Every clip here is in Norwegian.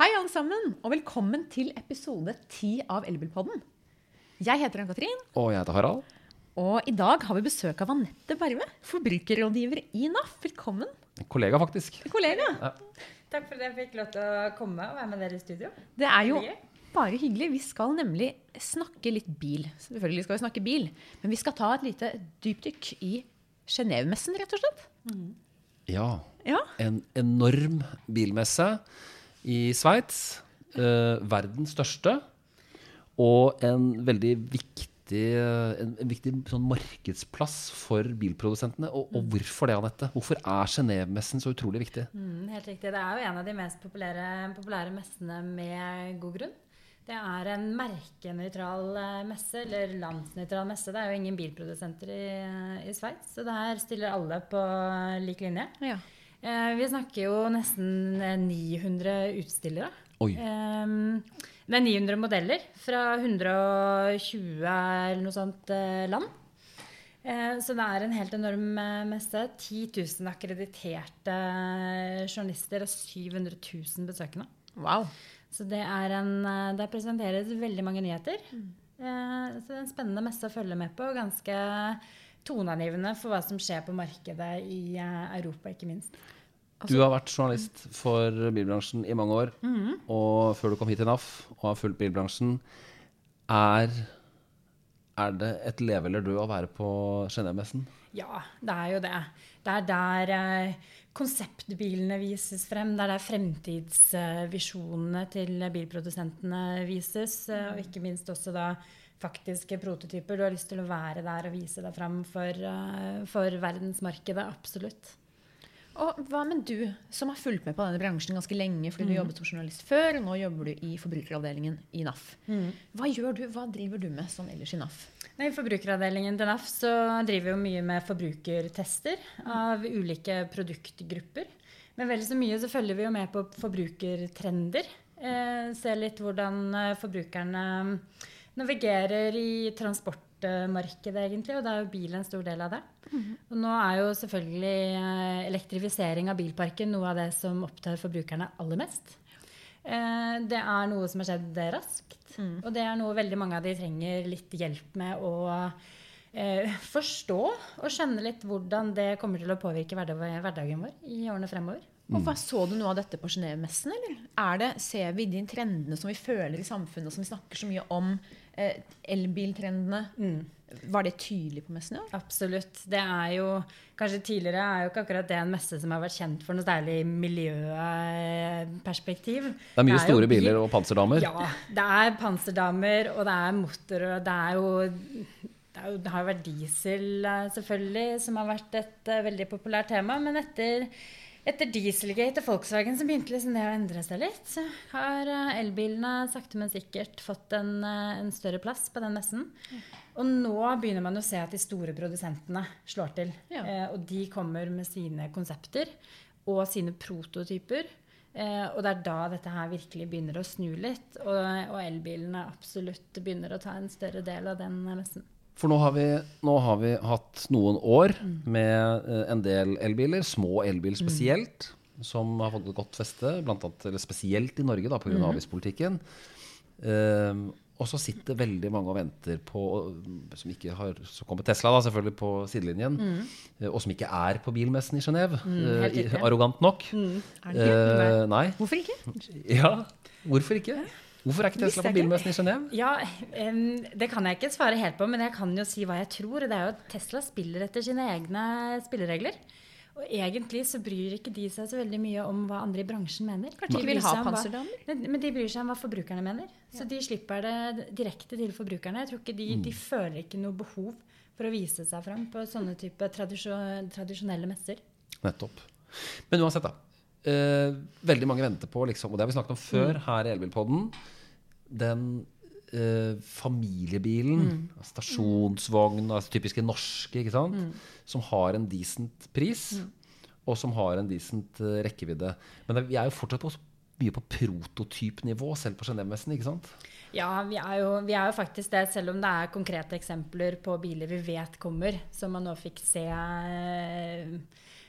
Hei, alle sammen, og velkommen til episode 10 av Elbilpodden. Jeg heter Ann-Katrin, Og jeg heter Harald. og i dag har vi besøk av Anette Berve, forbrukerrådgiver i NAF. Velkommen, En kollega, faktisk. En kollega. Takk for at jeg fikk lov til å komme og være med dere i studio. Det er jo bare hyggelig. Vi skal nemlig snakke litt bil. Selvfølgelig skal vi snakke bil, men vi skal ta et lite dypdykk i Genévemessen, rett og slett. Ja. Ja, En enorm bilmesse i Sveits. Eh, verdens største. Og en veldig viktig en, en viktig sånn markedsplass for bilprodusentene. Og, og hvorfor det, Anette? Hvorfor er Genévemessen så utrolig viktig? Mm, helt riktig. Det er jo en av de mest populære, populære messene med god grunn. Det er en merkenøytral eh, messe, eller landsnøytral messe. Det er jo ingen bilprodusenter i, i Sveits, så der stiller alle på lik linje. ja. Eh, vi snakker jo nesten eh, 900 utstillere. Oi. Ehm, det er 900 modeller fra 120 eller noe sånt eh, land. Eh, så det er en helt enorm eh, messe. 10 000 akkrediterte eh, journalister og 700 000 besøkende. Wow. Så det er en, eh, der presenteres veldig mange nyheter. Eh, så det er en spennende messe å følge med på. og Ganske toneangivende for hva som skjer på markedet i eh, Europa, ikke minst. Du har vært journalist for bilbransjen i mange år. Og før du kom hit til NAF og har fulgt bilbransjen, er, er det et leve eller dø å være på Genévemessen? Ja, det er jo det. Det er der eh, konseptbilene vises frem. Det er der fremtidsvisjonene til bilprodusentene vises. eh, og ikke minst også da faktiske prototyper. Du har lyst til å være der og vise deg frem for, eh, for verdensmarkedet. Absolutt. Og hva med du, som har fulgt med på denne bransjen ganske lenge fordi du jobbet som journalist før, og nå jobber du i forbrukeravdelingen i NAF. Hva gjør du, hva driver du med sånn ellers i NAF? I forbrukeravdelingen til NAF så driver vi mye med forbrukertester av ulike produktgrupper. Men vel så mye så følger vi jo med på forbrukertrender. Eh, ser litt hvordan eh, forbrukerne navigerer i transportmarkedet, egentlig. Og da er jo bil en stor del av det. Og nå er jo selvfølgelig eh, elektrifisering av bilparken noe av det som opptar forbrukerne aller mest. Eh, Det er noe som har skjedd raskt. Og det er noe veldig mange av de trenger litt hjelp med å eh, forstå og skjønne litt hvordan det kommer til å påvirke hverdag- hverdagen vår i årene fremover. Og hva Så du noe av dette på Genévemessen? eller? Er det, Ser vi de trendene som vi føler i samfunnet, som vi snakker så mye om? Eh, elbiltrendene. Var det tydelig på messen Ja? Absolutt. Det er jo Kanskje tidligere er jo ikke akkurat det en messe som har vært kjent for noe særlig miljøperspektiv. Det er mye jo store jo, biler og panserdamer. Ja. Det er panserdamer, og det er motor, og det er jo det, er jo, det har jo vært diesel, eh, selvfølgelig, som har vært et eh, veldig populært tema. Men etter, etter Dieselgate og Volkswagen så begynte liksom det å endre seg litt. Så har eh, elbilene sakte, men sikkert fått en, eh, en større plass på den messen. Og nå begynner man å se at de store produsentene slår til. Ja. Eh, og de kommer med sine konsepter og sine prototyper. Eh, og det er da dette her virkelig begynner å snu litt. Og, og elbilene absolutt begynner å ta en større del av den messen. For nå har, vi, nå har vi hatt noen år med eh, en del elbiler, små elbiler spesielt, som har fått et godt feste, blant annet, eller spesielt i Norge da, pga. Mm. avgiftspolitikken. Um, og så sitter veldig mange og venter på som ikke har, Så kommer Tesla da, selvfølgelig på sidelinjen, eh, og som ikke er på bilmessen i Genéve. Mm, arrogant nok. Er det ikke? Uh, nei. Hvorfor ikke? Ja, hvorfor ikke? Hvorfor er ikke Tesla på bilmessen i Genéve? Ja, um, Det kan jeg ikke svare helt på, men jeg kan jo si hva jeg tror. og det er jo at Tesla spiller etter sine egne spilleregler. Og egentlig så bryr ikke de seg så veldig mye om hva andre i bransjen mener. Kanskje de vil ha panserdamer? Men de bryr seg om hva forbrukerne mener. Så de slipper det direkte til forbrukerne. Jeg tror ikke de, de føler ikke noe behov for å vise seg fram på sånne type tradisjonelle messer. Nettopp. Men uansett, da. Eh, veldig mange venter på, liksom, og det har vi snakket om før her i Elbilpodden, den eh, familiebilen, stasjonsvogn, altså typiske norske, ikke sant? som har en decent pris, og som har en decent eh, rekkevidde. Men det, vi er jo fortsatt på, mye på prototypnivå, selv på Genévemessen, ikke sant? Ja, vi er, jo, vi er jo faktisk det, selv om det er konkrete eksempler på biler vi vet kommer, som man nå fikk se eh,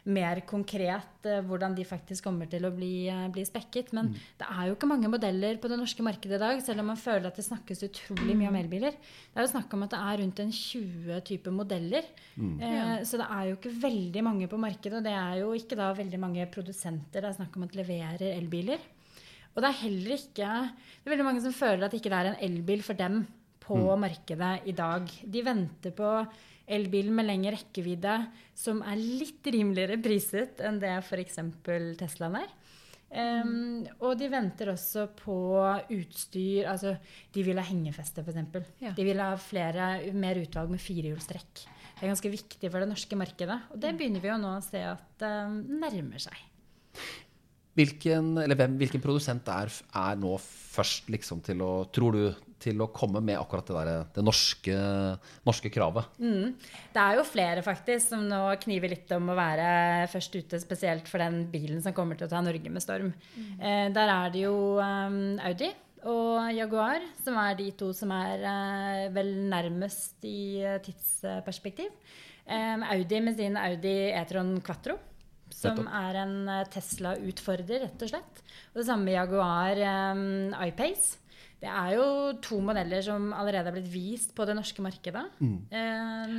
mer konkret eh, hvordan de faktisk kommer til å bli, eh, bli spekket. Men det er jo ikke mange modeller på det norske markedet i dag, selv om man føler at det snakkes utrolig mye om elbiler. Det er jo snakk om at det er rundt en 20 typer modeller. Eh, så det er jo ikke veldig mange på markedet, og det er jo ikke da veldig mange produsenter det er snakk om at leverer elbiler. Og det er heller ikke Det er veldig mange som føler at ikke det er en elbil for dem på markedet i dag. De venter på elbilen med lengre rekkevidde som er litt rimeligere priset enn det f.eks. Teslaen er. Um, og de venter også på utstyr. Altså, de vil ha hengefeste, f.eks. Ja. De vil ha flere, mer utvalg med firehjulstrekk. Det er ganske viktig for det norske markedet. Og det begynner vi jo nå å se at um, nærmer seg. Hvilken, eller hvem, hvilken produsent er, er nå først liksom til å, tror du, til å komme med akkurat det, der, det norske, norske kravet? Det er jo flere faktisk som nå kniver litt om å være først ute, spesielt for den bilen som kommer til å ta Norge med storm. Eh, der er det jo um, Audi og Jaguar som er de to som er eh, vel nærmest i eh, tidsperspektiv. Eh, Audi med sin Audi E-tron Quattro. Som Nettopp. er en eh, Tesla-utfordrer, rett og slett. Og det samme med Jaguar um, iPace. Det er jo to modeller som allerede er blitt vist på det norske markedet. Eh,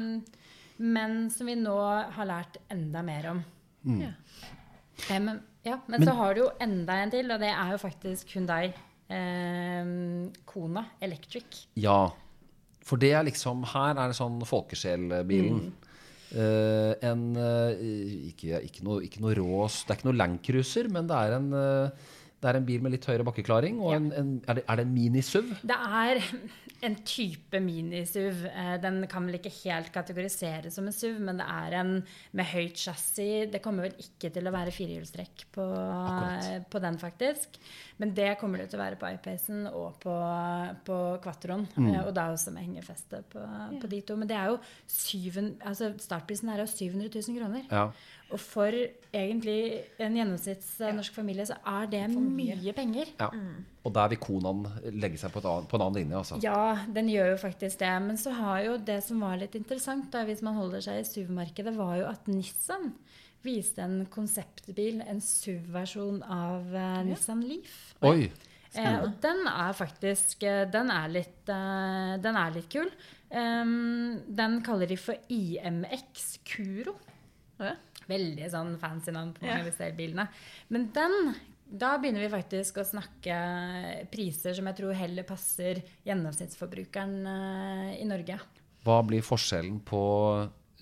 men som vi nå har lært enda mer om. Ja. Um, men, ja, men, så har du jo enda en til, og det er jo faktisk Hundai Kona Electric. Ja. For det er liksom Her er det sånn folkesjelbilen. Eh, en uh, ikke, ikke, noe, ikke noe rås Det er ikke noe Landcruiser, men det er en, eh, det er en bil med litt høyere bakkeklaring. Og Ja. en, en, er, det, er det en mini-SUV? Det er en type mini-SUV. Eh, Den kan vel ikke helt kategoriseres som en SUV, men det er en med høyt chassis. Det kommer vel ikke til å være firehjulstrekk på, på den, faktisk. Men det kommer det til å være på iPacen og på, på Quattroen. Mm. eh, Og da også med hengefeste på, på de to. Men det er jo syven, altså startprisen er jo 700 000 kroner. Ja. Og for egentlig en gjennomsnitts eh, norsk familie så er det mye penger. ja. Og der vil Konaen legge seg på, et annet, på en annen linje, altså. Ja, den gjør jo faktisk det. Men så har jo det som var litt interessant, da, hvis man holder seg i SUV-markedet, var jo at Nissan viste en konseptbil, en SUV-versjon av eh, Nissan Leaf. Oi! Eh, og den er faktisk eh, Den er litt, uh, den er litt kul. Um, den kaller de for IMX Kuro. Ja. Veldig sånn fancy navn på mange av disse bilene. Men den da begynner vi faktisk å snakke priser som jeg tror heller passer gjennomsnittsforbrukeren eh, i Norge. Hva blir forskjellen på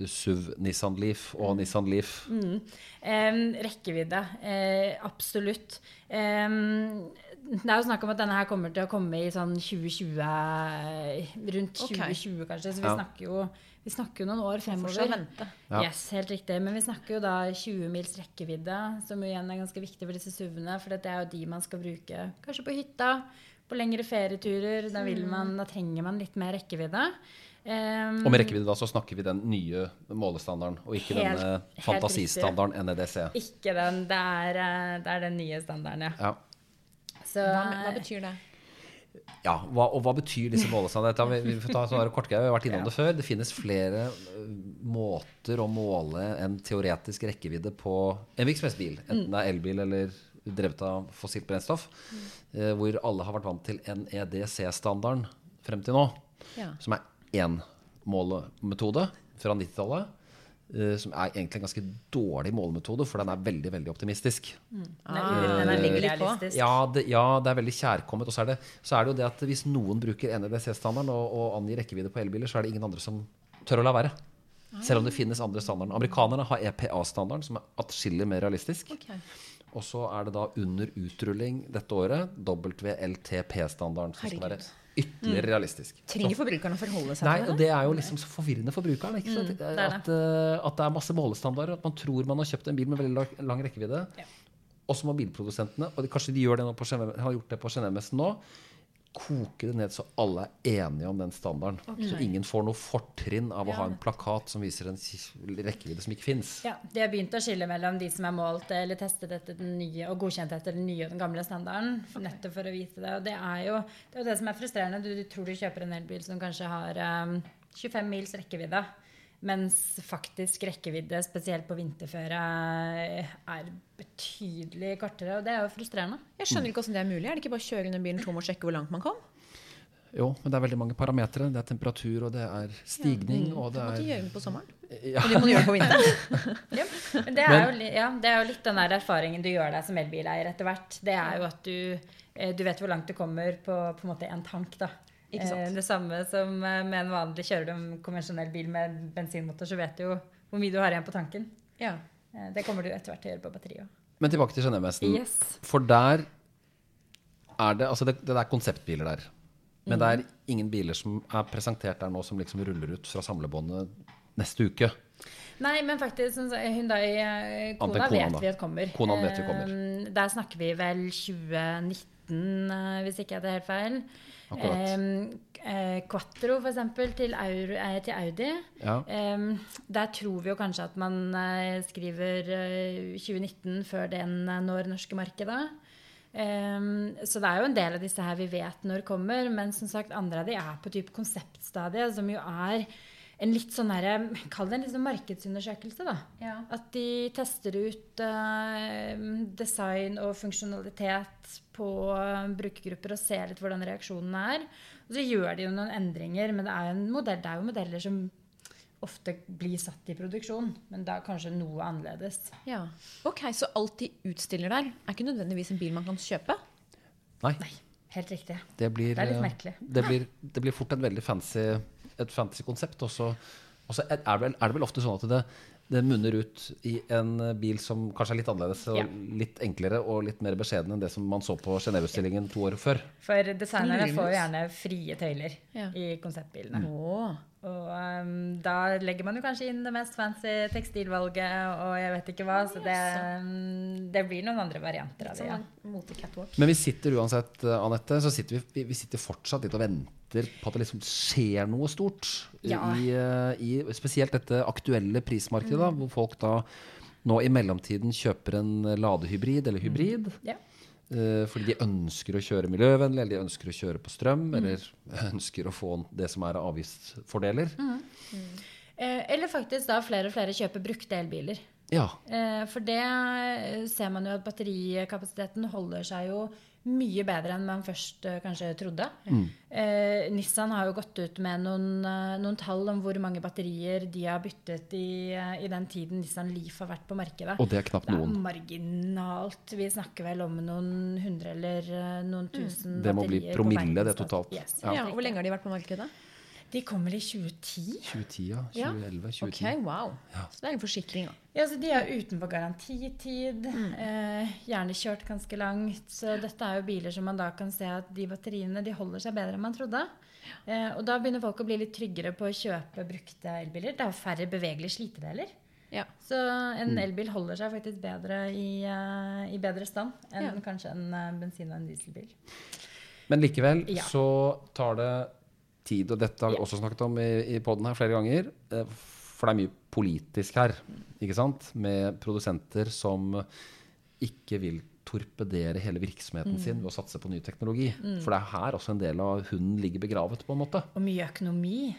SUV Nissan Leaf og Nissan Leaf? Em, rekkevidde. Eh, absolutt. Eh, det er jo snakk om at denne her kommer til å komme i sånn 2020 Rundt Ok. 2020, kanskje. Så vi Ja. snakker jo vi snakker jo noen år fremover. Ja. Yes, helt riktig. Men vi snakker jo da 20 mils rekkevidde, som jo igjen er ganske viktig for disse SUV-ene. For det er jo de man skal bruke kanskje på hytta, på lengre ferieturer. Da, vil man, da trenger man litt mer rekkevidde. Um, Og med rekkevidde da så snakker vi den nye målestandarden, og ikke Helt- denne fantasistandarden E NEDC. Ikke den. Det er, eh, det er den nye standarden, ja. Ja. Så, Hva, hva betyr det? Ja, hva, og hva betyr disse målestandardene? Vi, vi får ta kortgreier, vi har vært innom det før. Det finnes flere måter å måle en teoretisk rekkevidde på en virksomhetsbil. Enten det er elbil eller drevet av fossilt brennstoff. eh, hvor alle har vært vant til NEDC-standarden frem til nå. Ja. Som er én målemetode fra 90-tallet. Eh, som er egentlig en ganske dårlig målemetode, for den er veldig veldig optimistisk. den Ah, er, den er litt. Ja det, ja, det er veldig kjærkommet. Og så er det, så er det jo det at hvis noen bruker NEDC-standarden og, og angir rekkevidde på elbiler, så er det ingen andre som tør å la være. Selv om det finnes andre standarder. Amerikanerne har EPA-standarden, som er atskillig mer realistisk. Okay. Og så er det da under utrulling dette året WLTP-standarden, som skal være Ytterligere realistisk. Trenger forbrukerne å forholde seg Nei, til det? det er jo liksom så forvirrende for brukeren. Mm, det det. At, eh, at det er masse målestandarder. At man tror man har kjøpt en bil med veldig lang, lang rekkevidde. Ja. Og så må bilprodusentene, og de, kanskje de det på har gjort det på Genévemessen nå, koke det ned så alle er enige om den standarden. Så ingen får noe fortrinn av å Ja. ha en plakat som viser en rekkevidde som ikke fins. Ja, De har begynt å skille mellom de som er målt eller testet etter den nye og godkjent etter den nye og den gamle standarden. Nettopp for å vise det. Og det er jo det, er jo det som er frustrerende. Du, du tror du kjøper en elbil som kanskje har um, 25 mils rekkevidde. Mens faktisk rekkevidde, spesielt på vinterføre, er betydelig kortere. Og det er jo frustrerende. Jeg skjønner ikke hvordan det er mulig. Er det ikke bare å kjøre under bilen tom og sjekke hvor langt man kom? Jo, men det er veldig mange parametere. Det er temperatur, og det er stigning, og det må du er gjøre det på sommeren. ja. Og du må gjøre det på vinteren. Ja, men det, er jo, ja, det er jo litt den der erfaringen du gjør deg som elbileier etter hvert. Det er jo at du, eh, du vet hvor langt du kommer på, på en måte en tank. da. Ikke sant? Eh, Det samme som eh, med en vanlig kjører du en konvensjonell bil med bensinmotor, så vet du jo hvor mye du har igjen på tanken. Ja. Eh, Det kommer du etter hvert til å gjøre på batteriet òg. Men tilbake til Genévemessen. Yes. For der er det Altså, det, det er konseptbiler der. Men det er ingen biler som er presentert der nå som liksom ruller ut fra samlebåndet neste uke. Nei, men faktisk sånn Hyundai Kona vet vi at kommer. Konaen vet vi kommer. Eh, Der snakker vi vel 2019, eh, hvis ikke jeg tar helt feil. Akkurat. Eh, eh, Quattro, for eksempel, til, Aur- eh, til Audi. Ja. Eh, der tror vi jo kanskje at man eh, skriver eh, 2019 før den eh, når norske markedet. Um, så det er jo en del av disse her vi vet når kommer, men som sagt, andre av de er på type konseptstadiet, som jo er en litt sånn her, Kall det en liksom markedsundersøkelse, da. Ja. At de tester ut uh, design og funksjonalitet på eh, brukergrupper og ser litt hvordan reaksjonene er. Og så gjør de jo noen endringer, men det er modell, det er jo modeller som ofte blir satt i produksjon, men da kanskje noe annerledes. ja. Ok, Så alt de utstiller der, er ikke nødvendigvis en bil man kan kjøpe? Nei, Nei Helt riktig. det blir, Det er litt eh, merkelig. Det blir, det blir fort en veldig fancy, et fantasy-konsept. Og så er, er det vel ofte sånn at det, det munner ut i en eh, bil som kanskje er litt annerledes og Ja. litt enklere og litt mer beskjeden enn det som man så på Genéve-utstillingen to år før. For designere får jo gjerne frie tøyler Ja. i konseptbilene. Åh. Og um, da legger man jo kanskje inn det mest fancy tekstilvalget og jeg vet ikke hva. Så det, um, det blir noen andre varianter av det. Ja. Sånn. Men vi sitter uansett, eh, Anette, så sitter vi, vi, sitter fortsatt litt og venter på at det liksom skjer noe stort. Ja. I, eh, I spesielt dette aktuelle prismarkedet, da, hvor folk da nå i mellomtiden kjøper en ladehybrid eller hybrid. Mm. eh, fordi de ønsker å kjøre miljøvennlig, eller de ønsker å kjøre på strøm, eller ønsker å få det som er av avgiftsfordeler. Eh, eller faktisk da flere og flere kjøper brukte elbiler. Ja. Eh, for det eh, ser man jo at batterikapasiteten holder seg jo mye bedre enn man først eh, kanskje trodde. Eh, Nissan har jo gått ut med noen, eh, noen tall om hvor mange batterier de har byttet i, eh, i den tiden Nissan Leaf har vært på markedet. Og det er knapt noen. Det er marginalt. Vi snakker vel om noen hundre eller noen tusen batterier. Det må bli promille, det totalt. Yes, Ja. Ja, Hvor lenge har de vært på markedet? De kom vel i 2010? 2010, ja. Ja. 2011, 2010. Ok, wow. Så det er en forsikring, da. Ja, så De er utenfor garantitid. Eh, gjerne kjørt ganske langt. Så dette er jo biler som man da kan se at de batteriene de holder seg bedre enn man trodde. Eh, og da begynner folk å bli litt tryggere på å kjøpe brukte elbiler. Det er færre bevegelige slitedeler. Ja. Så en elbil holder seg faktisk bedre i, uh, i bedre stand enn Ja. kanskje en uh, bensin- og en dieselbil. Men likevel Ja. så tar det tid, og dette har vi også snakket om i, i poden her flere ganger. eh, For det er mye politisk her, ikke sant? Med produsenter som ikke vil torpedere hele virksomheten sin ved å satse på ny teknologi. For det er her også en del av hunden ligger begravet, på en måte. Og mye økonomi.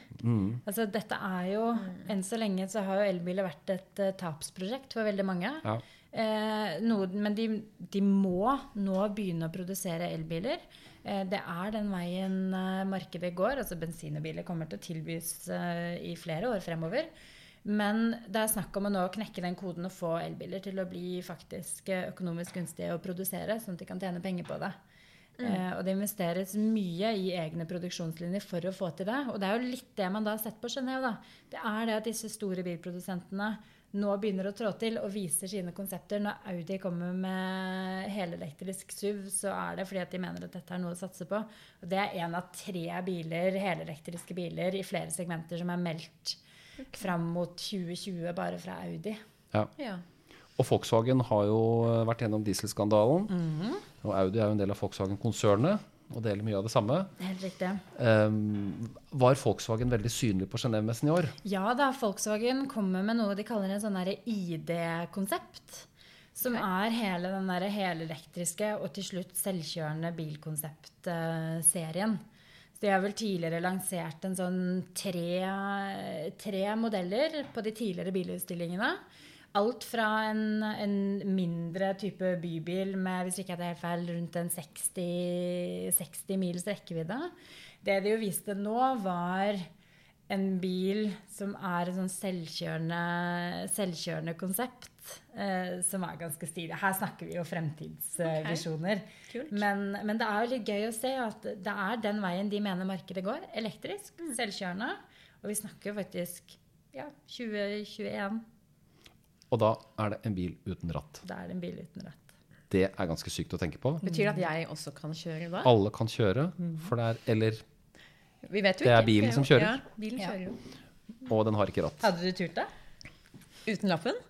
Altså dette er jo Enn så lenge så har jo elbiler vært et uh, tapsprosjekt for veldig mange. Ja. Eh, noe, men de, de må nå begynne å produsere elbiler. Eh, det er den veien eh, markedet går. altså Bensinbiler kommer til å tilbys eh, i flere år fremover. Men det er snakk om å nå knekke den koden og få elbiler til å bli faktisk eh, økonomisk gunstige å produsere, sånn at de kan tjene penger på det. Eh, og det investeres mye i egne produksjonslinjer for å få til det. Og det er jo litt det man da har sett på Genéve. Det er det at disse store bilprodusentene nå begynner å trå til og viser sine konsepter. Når Audi kommer med helelektrisk SUV, så er det fordi at de mener at dette er noe å satse på. Og det er én av tre biler, helelektriske biler i flere segmenter som er meldt fram mot 2020 bare fra Audi. Ja. Ja. Og Volkswagen har jo eh, vært gjennom dieselskandalen. Mhm. Og Audi er jo en del av Volkswagen-konsernet og deler mye av det samme. Helt riktig. Um, var Volkswagen veldig synlig på Genévemessen i år? Ja da, Volkswagen kommer med noe de kaller en sånn ID-konsept. Som er hele den der helelektriske og til slutt selvkjørende bilkonsept-serien. De har vel tidligere lansert en sånn tre, tre modeller på de tidligere bilutstillingene. Alt fra en, en, mindre type bybil med hvis ikke det er helt feil, rundt en 60, 60 mils rekkevidde. Det de jo viste nå, var en bil som er et sånn selvkjørende, selvkjørende konsept. Eh, som er ganske stilig. Her snakker vi jo fremtidsvisjoner. Okay. Men, men, det er jo litt gøy å se at det er den veien de mener markedet går. Elektrisk, mm. selvkjørende. Og vi snakker jo faktisk ja, 2021. Og da er det en bil uten ratt. Da er det en bil uten ratt. Det er ganske sykt å tenke på. Betyr det at jeg også kan kjøre da? Alle kan kjøre. Mm. For det er Eller Vi vet jo det er bilen som kjører. Ja, bilen kjører jo. Og den har ikke ratt. Hadde du turt det? Uten lappen?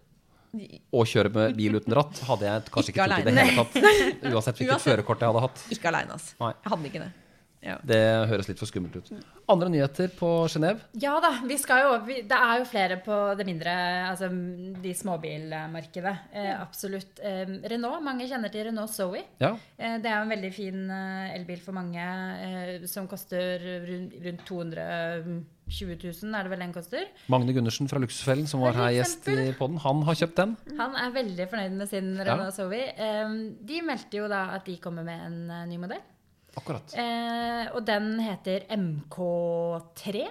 Å kjøre med bil uten ratt hadde jeg kanskje ikke, ikke turt i det hele tatt. Uansett hvilket førerkort jeg hadde hatt. Ikke aleine, altså. Nei. Jeg hadde ikke det. Ja. Det høres litt for skummelt ut. Andre nyheter på Genéve? Ja da. vi skal jo, vi, Det er jo flere på det mindre, altså de småbilmarkedet. Eh, absolutt. Eh, Renault, mange kjenner til Renault Zoe. Ja. Eh, det er en veldig fin eh, elbil for mange, eh, som koster rundt, rundt 220 000, er det vel den koster. Magne Gundersen fra Luksusfellen, som var her gjest i poden, han har kjøpt den. Han er veldig fornøyd med sin Renault ja. Zoe. Eh, de meldte jo da at de kommer med en ny modell. Akkurat. Eh, og den heter MK3.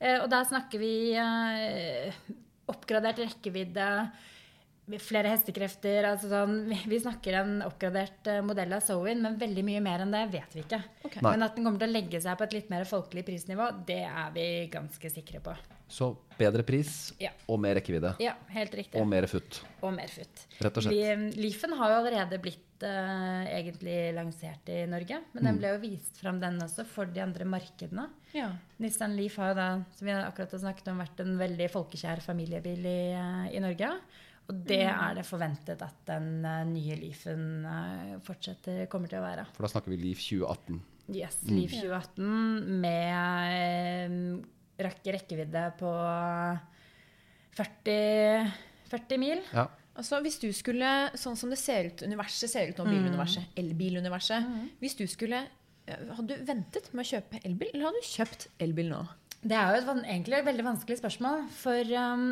Eh, og der snakker vi eh, oppgradert rekkevidde, flere hestekrefter altså sånn, Vi snakker en oppgradert eh, modell av Zoen, men veldig mye mer enn det vet vi ikke. Okay. Men at den kommer til å legge seg på et litt mer folkelig prisnivå, det er vi ganske sikre på. Så bedre pris ja. og mer rekkevidde. Ja, helt riktig. Og mer futt. Og mer futt. Rett og slett. Leafen har jo allerede blitt egentlig lansert i Norge. Men den mm. ble jo vist fram, den også, for de andre markedene. Ja. Nissan Leaf har jo da, som vi akkurat har snakket om, vært en veldig folkekjær familiebil i, uh, i Norge. Og det mm. er det forventet at den uh, nye Leafen fortsetter, kommer til å være. For da snakker vi Leaf 2018? Yes, mm. Leaf 2018 med rekkevidde på 40, 40 mil. Ja. Altså, hvis du skulle, sånn som det ser ut, universet ser ut nå, biluniverset, mm. elbiluniverset mm. Hvis du skulle Hadde du ventet med å kjøpe elbil, eller hadde du kjøpt elbil nå? Det er jo et, egentlig et veldig vanskelig spørsmål. For um,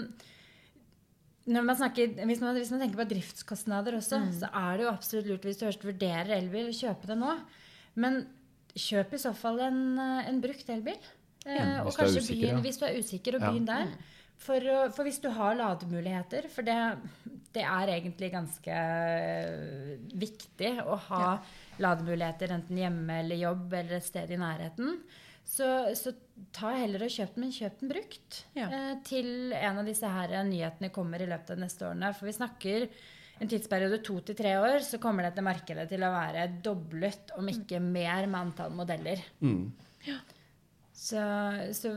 man snakker, hvis, man, hvis, man, tenker på driftskostnader også, mm. så er det jo absolutt lurt hvis du først vurderer elbil, å kjøpe det nå. Men kjøp i så fall en, en brukt elbil. Eh, og kanskje usikker, byen, ja. hvis du er usikker, og begynn ja. der. Mm. For, for, hvis du har lademuligheter, for det, det er egentlig ganske eh, viktig å ha ja. lademuligheter enten hjemme eller jobb eller et sted i nærheten, så, så ta heller og kjøp den, men kjøp den brukt. Ja. Eh, til en av disse her nyhetene kommer i løpet av de neste årene. For vi snakker en tidsperiode to til tre år, så kommer dette markedet til å være doblet, om ikke mer, med antall modeller. Mm. Ja. Så, så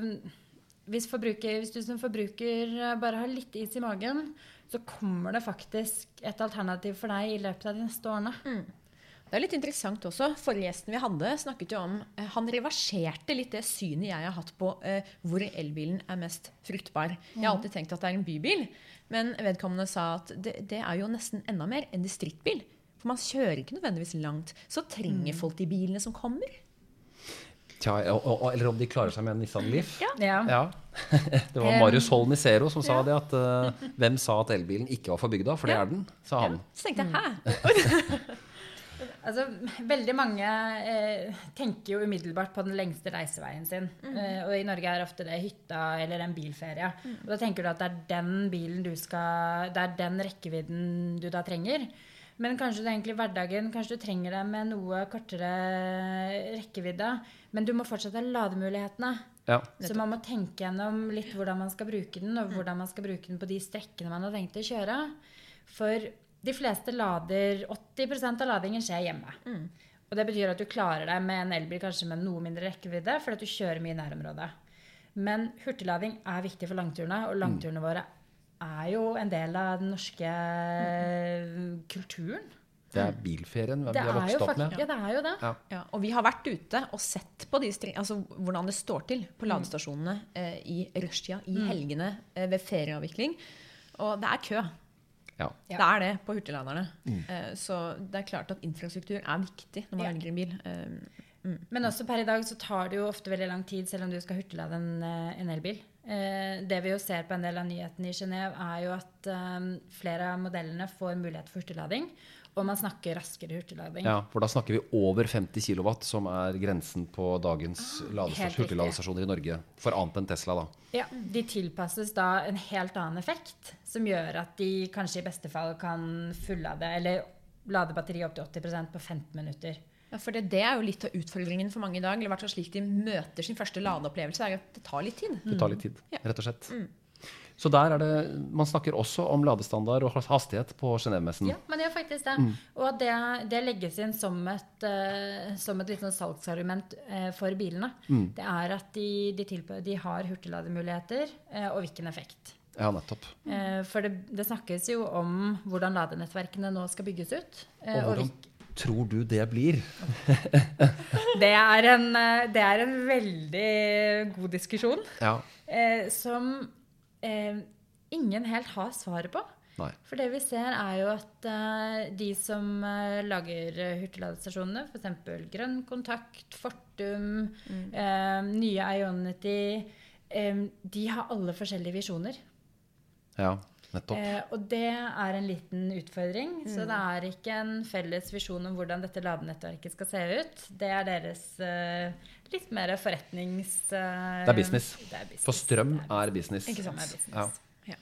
hvis, hvis, du som forbruker eh, bare har litt is i magen, så kommer det faktisk et alternativ for deg i løpet av de neste årene. Mm. Det er litt interessant også. Forrige gjesten vi hadde, snakket jo om eh, Han reverserte litt det synet jeg har hatt på eh, hvor elbilen er mest fruktbar. Jeg har alltid tenkt at det er en bybil, men vedkommende sa at det, det er jo nesten enda mer en distriktbil. For man kjører ikke nødvendigvis langt. Så trenger mm. folk de bilene som kommer. Tja, eller om de klarer seg med en Nissan Leaf. Ja. ja. ja. Det var Marius Holm i Zero som sa det. at uh, Hvem sa at elbilen ikke var for bygda? For det er den, sa han. Så tenkte jeg, hæ? altså, veldig mange eh, tenker jo umiddelbart på den lengste reiseveien sin. Mm. Eh, og i Norge er ofte det hytta eller en bilferie. Mm. Og da tenker du at det er den bilen du skal Det er den rekkevidden du da trenger. Men kanskje det er egentlig hverdagen Kanskje du trenger det med noe kortere rekkevidde. Men du må fortsatt ha lademulighetene. Ja. Så man må tenke gjennom litt hvordan man skal bruke den, og mm. hvordan man skal bruke den på de strekkene man har tenkt å kjøre. For de fleste lader 80% av ladingen skjer hjemme. Mm. Og det betyr at du klarer deg med en elbil kanskje med noe mindre rekkevidde fordi at du kjører mye i nærområdet. Men hurtiglading er viktig for langturene, og langturene våre er jo en del av den norske kulturen. Det er bilferien vi har vokst opp med. Ja, det er jo det. Ja. Ja, og vi har vært ute og sett på de, altså, hvordan det står til på mm. ladestasjonene eh, i rushtida, i mm. helgene, eh, ved ferieavvikling. Og det er kø. Ja. Det er det på hurtigladerne. Mm. Eh, så det er klart at infrastruktur er viktig når man velger en bil. Eh, Men også per i dag så tar det jo ofte veldig lang tid selv om du skal hurtiglade en, eh, en elbil. Eh, det vi jo ser på en del av nyhetene i Genéve, er jo at eh, flere av modellene får mulighet for hurtiglading. Og man snakker raskere hurtiglading. Ja, for da snakker vi over 50 kW, som er grensen på dagens ah, hurtigladestasjoner i Norge. For annet enn Tesla, da. Ja, De tilpasses da en helt annen effekt, som gjør at de kanskje i beste fall kan fullade eller lade batteriet opp til 80% på 15 minutter. Ja, for det, det er jo litt av utfordringen for mange i dag. eller hvert fall slik de møter sin første ladeopplevelse, er at det tar litt tid. Det tar litt tid, mm. rett og slett. Så der er det Man snakker også om ladestandard og hastighet på Genévemessen. Ja, man gjør faktisk det. Og at det, det legges inn som et, uh, som et litt sånn salgsargument uh, for bilene. Det er at de, de, tilp- de har hurtiglademuligheter, uh, og hvilken effekt. Ja, nettopp. Eh, for det, det snakkes jo om hvordan ladenettverkene nå skal bygges ut. Og og tror du det blir? Det er, en, eh, det er en veldig god diskusjon Ja. eh, som eh, ingen helt har svaret på. Nei. For det vi ser, er jo at eh, de som eh, lager hurtigladestasjonene, f.eks. Grønn Kontakt, Fortum, eh, nye Ionity, eh, de har alle forskjellige visjoner. Ja. Eh, og det er en liten utfordring. Så det er ikke en felles visjon om hvordan dette ladenettverket skal se ut. Det er deres eh, litt mer forretnings... eh, Det er business. det er business. For strøm Det er business. Ikke sant? det er business. Ja. Ja.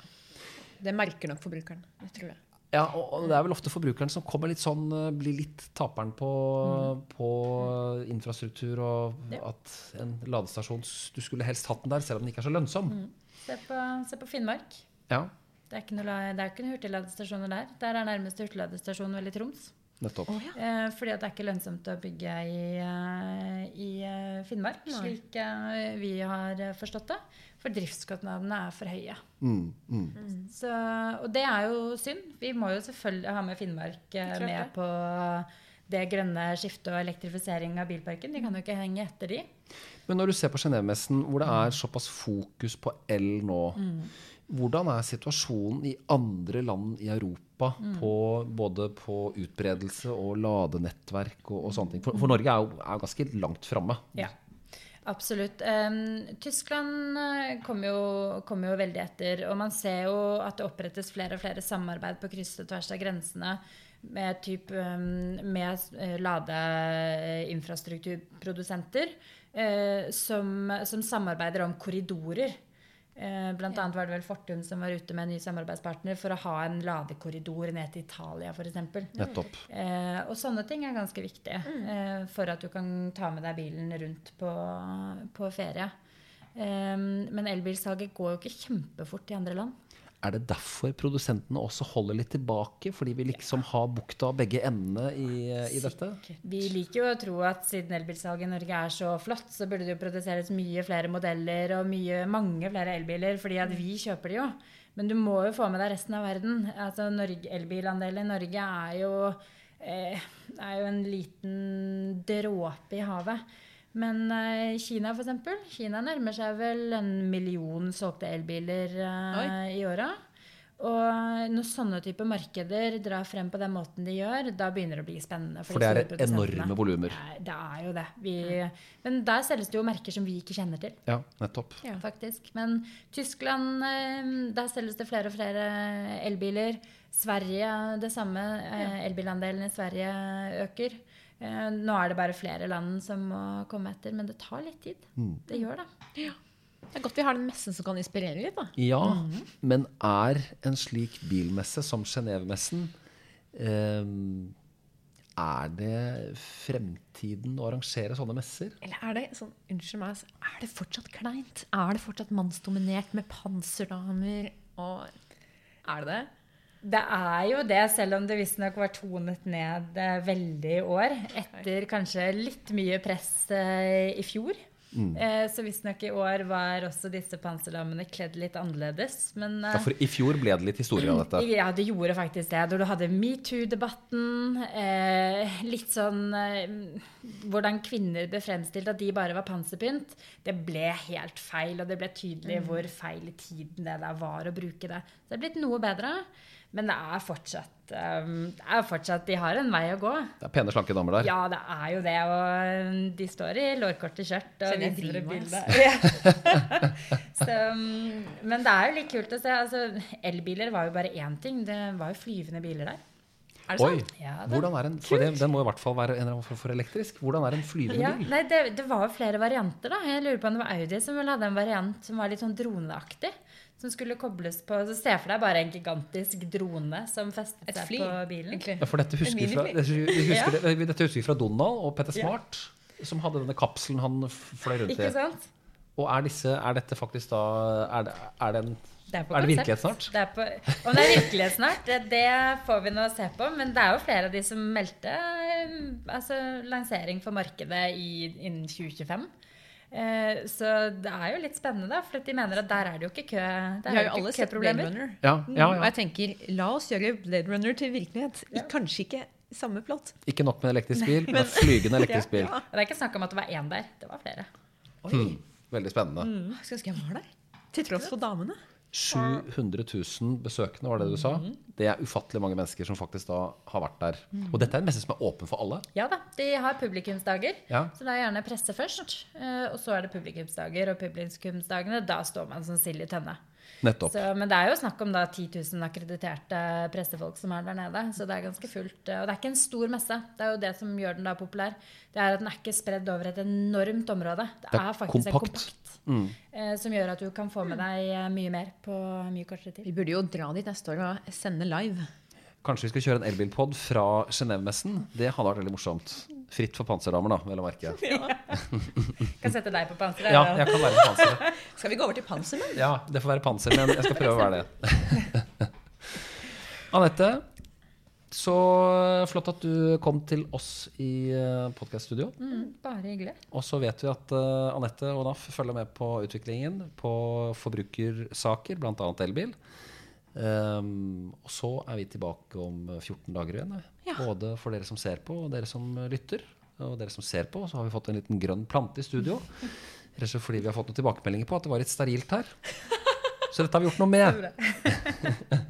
Det merker nok forbrukeren. Jeg tror jeg. Ja, og det er vel ofte forbrukeren som kommer litt sånn, eh, blir litt taperen på, på infrastruktur, og Ja. at en ladestasjon Du skulle helst hatt den der, selv om den ikke er så lønnsom. Se, på, se på Finnmark. Ja, Det er ikke noe, det er ikke noen hurtigladestasjoner der. Der er nærmeste hurtigladestasjon vel i Troms. nettopp. Eh, fordi at det er ikke lønnsomt å bygge i, eh, i eh, Finnmark, Nei. slik eh, vi har forstått det. For driftskostnadene er for høye. Mm, mm. Så, og det er jo synd. Vi må jo selvfølgelig ha med Finnmark med på det grønne skiftet og elektrifisering av bilparken. De kan jo ikke henge etter de. Men når du ser på Genévemessen, hvor det er såpass fokus på el nå, hvordan er situasjonen i andre land i Europa på, både på utbredelse og ladenettverk og, og sånne ting? For, for Norge er jo, er jo ganske langt framme. Ja, absolutt. Um, Tyskland eh, kommer jo, kom jo veldig etter. Og man ser jo at det opprettes flere og flere samarbeid på kryss og tvers av grensene med, typ, em, med eh, ladeinfrastrukturprodusenter uh, som, som samarbeider om korridorer. Eh, Blant annet var det vel Fortum som var ute med en ny samarbeidspartner for å ha en ladekorridor ned til Italia f.eks. Nettopp. Eh, og sånne ting er ganske viktige eh, for at du kan ta med deg bilen rundt på, på ferie. Eh, men elbilsalget går jo ikke kjempefort i andre land. Er det derfor produsentene også holder litt tilbake? Fordi vi liksom har bukta begge endene i, i dette? Vi liker jo å tro at siden elbilsalget i Norge er så flott, så burde det jo produseres mye flere modeller og mye, mange flere elbiler, fordi at vi kjøper de jo. Men du må jo få med deg resten av verden. Altså Elbilandelen i Norge er jo, eh, er jo en liten dråpe i havet. Men uh, Kina, for eksempel. Kina nærmer seg vel en million solgte elbiler uh, i åra. Og når sånne typer markeder drar frem på den måten de gjør, da begynner det å bli spennende. For det er enorme volumer. Det er- Det er jo det. Vi, men der selges det jo merker som vi ikke kjenner til. Ja, nettopp. Ja. faktisk. Men Tyskland, eh, der selges det flere og flere elbiler. Sverige det samme. Elbilandelen i Sverige øker. Eh, Nå er det bare flere land som må komme etter, men det tar litt tid. Det gjør det. Det er godt vi har den messen som kan inspirere litt. da. Ja, men er en slik bilmesse som Genévemessen eh, Er det fremtiden å arrangere sånne messer? Eller er det sånn, unnskyld meg, altså, er det fortsatt kleint? Er det fortsatt mannsdominert med panserdamer og Er det det? Det er jo det, selv om det visstnok var tonet ned eh, veldig i år. Etter kanskje litt mye press eh, i fjor. Eh, så visstnok i år var også disse panserlammene kledd litt annerledes. Men eh, Ja, for i fjor ble det litt historie av dette. ja, det gjorde faktisk det. Da du hadde metoo-debatten, eh, litt sånn eh, Hvordan kvinner ble fremstilt, at de bare var panserpynt. Det ble helt feil, og det ble tydelig hvor feil i tiden det der var å bruke det. Så det er blitt noe bedre. Men det er fortsatt um, Det er fortsatt De har en vei å gå. Det er pene, slanke damer der. Ja, det er jo det. Og de står i lårkorte skjørt og de driver. Så, um, men det er jo litt kult å se. Altså, elbiler var jo bare én ting. Det var jo flyvende biler der. Er det Oi! sant? Ja, det- Hvordan er en, for det, den må i hvert fall være en eller annen form for elektrisk. Hvordan er en flyvende Ja, bil? nei, det, det var jo flere varianter, da. Jeg lurer på om det var Audi som ville hadde en variant som var litt sånn droneaktig. Som skulle kobles på Så Se for deg bare en gigantisk drone som festet Et seg fly, på bilen. Ja, for dette husker, vi fra, dette, vi husker, Ja. det, dette husker vi fra Donald og Petter Ja. Smart, som hadde denne kapselen han fløy rundt i. Og er, disse, er dette faktisk da Er det, er det en Det er, Er det virkelighet snart? Det er på, om det er virkelighet snart, det, det får vi nå se på. Men det er jo flere av de som meldte eh, altså, lansering for markedet i, innen 2025. Eh, så det er jo litt spennende, da, for de mener at der er det jo ikke kø. Der Vi har er jo alle ikke sett Blade. Runner. Ja, ja, Og jeg tenker, la oss gjøre Blade Runner til virkelighet. Ja. Kanskje ikke samme plott. Ikke nok med elektrisk bil, men flygende elektrisk bil. Og det er ikke snakk om at det var én der. Det var flere. Hmm. Veldig spennende. Skulle ønske jeg var der. Til tross for damene. 700 000 besøkende, var det du sa. Mhm. Det er ufattelig mange mennesker som faktisk da har vært der. Og dette er en messe som er åpen for alle. Ja da, de har publikumsdager. Ja. Så det er gjerne presse først. eh, Og så er det publikumsdager. Og publikumsdagene, da står man som sild i tønne. Nettopp. Så, men det er jo snakk om da 10 000 akkrediterte pressefolk som er der nede. Så det er ganske fullt. eh, Og det er ikke en stor messe. Det er jo det som gjør den da populær. Det er at den er ikke spredd over et enormt område. Det, Det er faktisk en kompakt. Mm. eh, Som gjør at du kan få med deg eh, mye mer på mye kortere tid. Vi burde jo dra dit neste år og sende live. Kanskje vi skal kjøre en elbilpod fra Genéve-messen. Det hadde vært veldig morsomt. Fritt for panserdamer, da, vel å merke. Kan sette deg på panseret. Ja, jeg kan være på panseret. Skal vi gå over til Pansermenn? Ja, det får være panser, men jeg skal prøve å være det. Anette, så flott at du kom til oss i podkaststudio. Mm, bare hyggelig. Og så vet vi at uh, Anette og NAF følger med på utviklingen på forbrukersaker, bl.a. elbil. Um, og så er vi tilbake om 14 dager igjen. eh. Ja. Både for dere som ser på, og dere som lytter. Og dere som ser på, så har vi fått en liten grønn plante i studio. Rett og slett fordi vi har fått noen tilbakemeldinger på at det var litt sterilt her. Så dette har vi gjort noe med.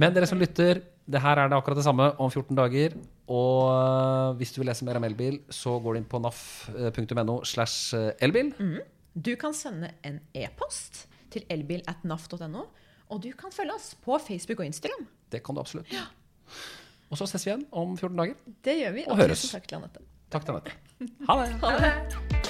Men dere som lytter, det her er det akkurat det samme om 14 dager. Og øh, hvis du vil lese mer om elbil, så går du inn på naf.no slash elbil. Du kan sende en e-post til elbil at naf.no. Og du kan følge oss på Facebook og Instagram. Det kan du absolutt. Og så ses vi igjen om 14 dager. Det gjør vi. Og høres. takk til Anette. Takk til Anette. Ha det. Ha det.